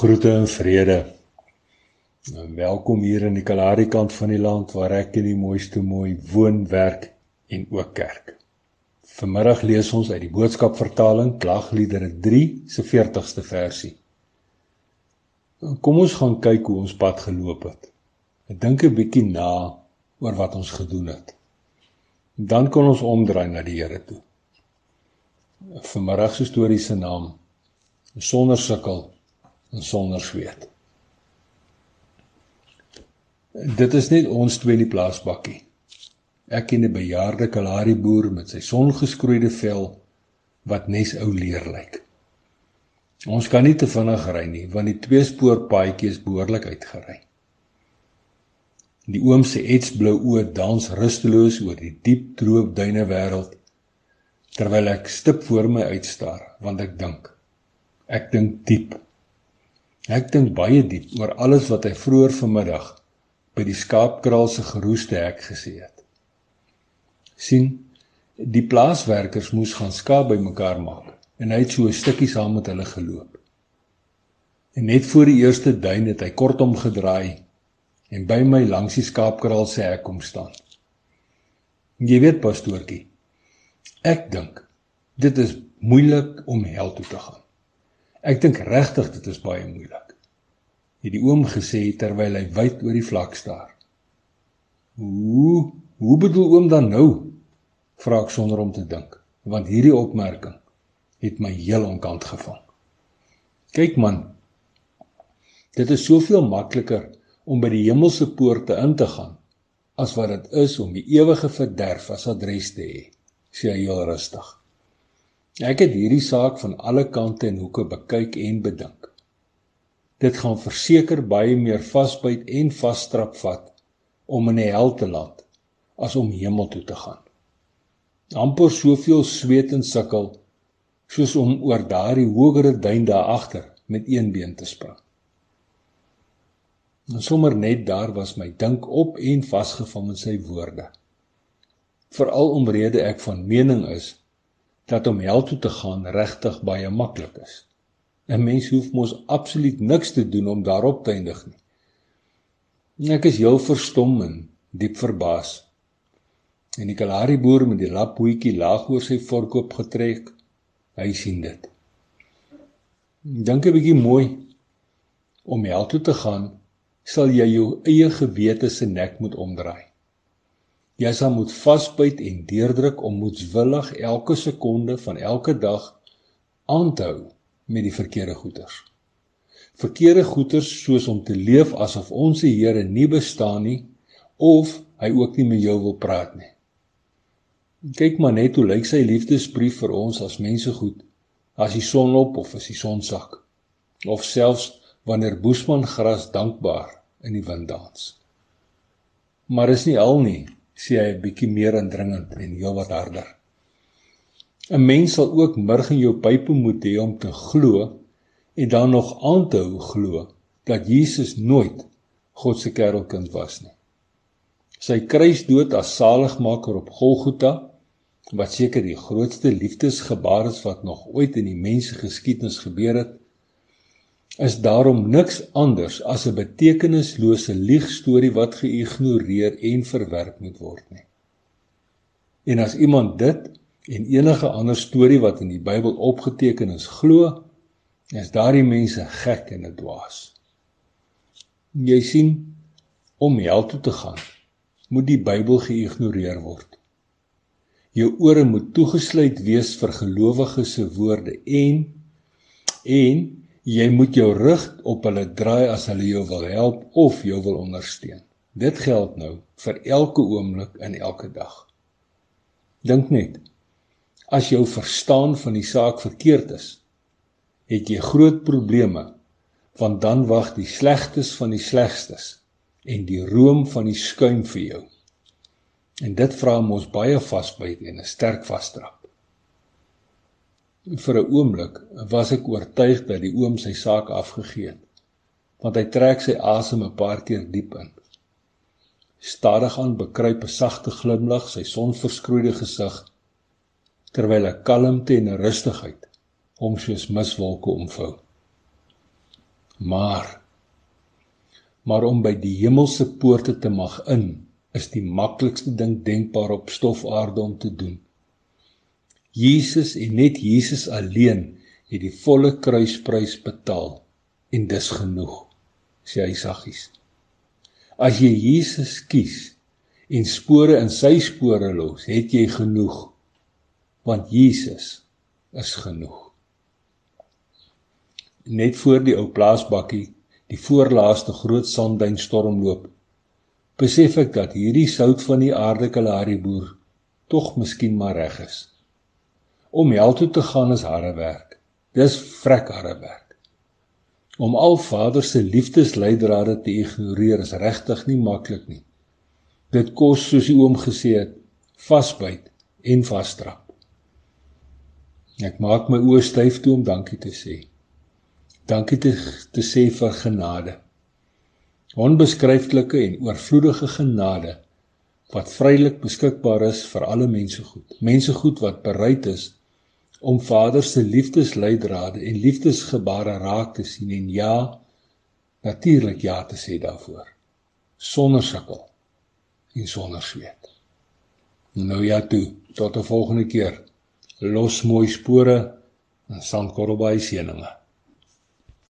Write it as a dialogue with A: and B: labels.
A: Groete en vrede. En welkom hier in die Kalahari kant van die land waar ek in die mooiste mooi woon, werk en ook kerk. Vanmiddag lees ons uit die boodskap vertaling Klagliedere 3 se 40ste versie. Kom ons gaan kyk hoe ons pad geloop het. Ek dink 'n bietjie na oor wat ons gedoen het. Dan kan ons omdraai na die Here toe. Vanmiddag se storie se naam Sonder sukkel en sonder sweet. Dit is net ons twee in die plaasbakkie. Ek en 'n bejaarde Kalahari boer met sy songeskroeide vel wat nes ou leer lyk. Ons kan nie te vinnig ry nie want die tweespoor paadjie is behoorlik uitgery. Die oom se etsblou oë dans rusteloos oor die diep droë duine wêreld terwyl ek stip voor my uitstaar want ek dink ek dink diep Ek dink baie diep oor alles wat hy vroeër vanmiddag by die skaapkraal se geroeste hek gesê het. sien, die plaaswerkers moes gaan skaap bymekaar maak en hy het so 'n stukkie saam met hulle geloop. En net voor die eerste duin het hy kortom gedraai en by my langs die skaapkraal se hek kom staan. Jy weet pastoortjie, ek dink dit is moeilik om hel toe te gaan. Ek dink regtig dit is baie moeilik. Het die oom gesê terwyl hy wyd oor die vlak staar. Hoe hoe bedoel oom dan nou? Vra ek sonder om te dink, want hierdie opmerking het my heel onkant gevang. Kyk man, dit is soveel makliker om by die hemelse poorte in te gaan as wat dit is om die ewige verderf as adres te hê, sê hy heel rustig. Ek het hierdie saak van alle kante en hoeke bekyk en bedink. Dit gaan verseker baie meer vasbyt en vasstrap vat om in die hel te land as om hemel toe te gaan. amper soveel sweet en sukkel soos om oor daardie hogere duin daar agter met een been te spring. En sommer net daar was my dink op en vasgevang in sy woorde. Veral omrede ek van mening is dat om hel toe te gaan regtig baie maklik is. 'n Mens hoef mos absoluut niks te doen om daarop te eindig nie. Ek is heel verstom en diep verbaas. En die Kalahari boer met die laphoetjie laag oor sy vork opgetrek, hy sien dit. Dink 'n bietjie mooi. Om hel toe te gaan, sal jy jou eie gewete se nek moet omdraai. Jy sal moet vasbyt en deurdruk om moetswillig elke sekonde van elke dag aan te hou met die verkeerde goeters. Verkeerde goeters soos om te leef asof ons se Here nie bestaan nie of hy ook nie met jou wil praat nie. Kyk maar net hoe lyk sy liefdesbrief vir ons as mense goed as die son op of as die son sak of selfs wanneer boesman gras dankbaar in die wind dans. Maar is nie al nie sê hy 'n bietjie meer indringend en heelwat harder. 'n Mens sal ook murg in jou pype moet hê om te glo en dan nog aan te hou glo dat Jesus nooit God se kerelkind was nie. Sy kruisdood as saligmaker op Golgotha wat seker die grootste liefdesgebaar is wat nog ooit in die mensgeskiedenis gebeur het is daarom niks anders as 'n betekenislose liegstorie wat geïgnoreer en verwerp moet word nie. En as iemand dit en enige ander storie wat in die Bybel opgeteken is glo, is daardie mense gek en 'n dwaas. Jy sien, om hel toe te gaan, moet die Bybel geïgnoreer word. Jou ore moet toegesluit wees vir gelowiges se woorde en en Jy moet jou rug op hulle draai as hulle jou wil help of jou wil ondersteun. Dit geld nou vir elke oomblik in elke dag. Dink net. As jou verstaan van die saak verkeerd is, het jy groot probleme want dan wag die slegstes van die slegstes en die room van die skuim vir jou. En dit vra ons baie vasbyt en 'n sterk vasdrap. Vir 'n oomblik was ek oortuig dat die oom sy saak afgegee het, want hy trek sy asem 'n paar keer diep in. Stadig aan bekruip 'n sagte glimlag sy sonverskroeide gesig terwyl 'n kalmte en 'n rustigheid hom soos miswolke omvou. Maar maar om by die hemelse poorte te mag in is die maklikste ding denkbaar op stofaarde om te doen. Jesus en net Jesus alleen het die volle kruisprys betaal en dis genoeg sê hy saggies. As jy Jesus kies en spore in sy spore los, het jy genoeg want Jesus is genoeg. Net voor die ou plaasbakkie die voorlaaste groot sandduin stormloop, besef ek dat hierdie sout van die aarde kalari boer tog miskien maar reg is. Om hel toe te gaan is harde werk. Dis vrek harde werk. Om al Vader se liefdesleidrade te ignoreer is regtig nie maklik nie. Dit kos soos die oom gesê het, vasbyt en vasdrap. Ek maak my oë styf toe om dankie te sê dankie te, te sê vir genade. Onbeskryflike en oorvloedige genade wat vrylik beskikbaar is vir alle mense goed. Mense goed wat bereid is om Vader se liefdesleidrade en liefdesgebare raak te sien en ja natuurlik ja te sê daarvoor sonder sukkel en sonder sweet. Nou ja toe, tot 'n volgende keer. Los mooi spore en sandkorrel by seëninge.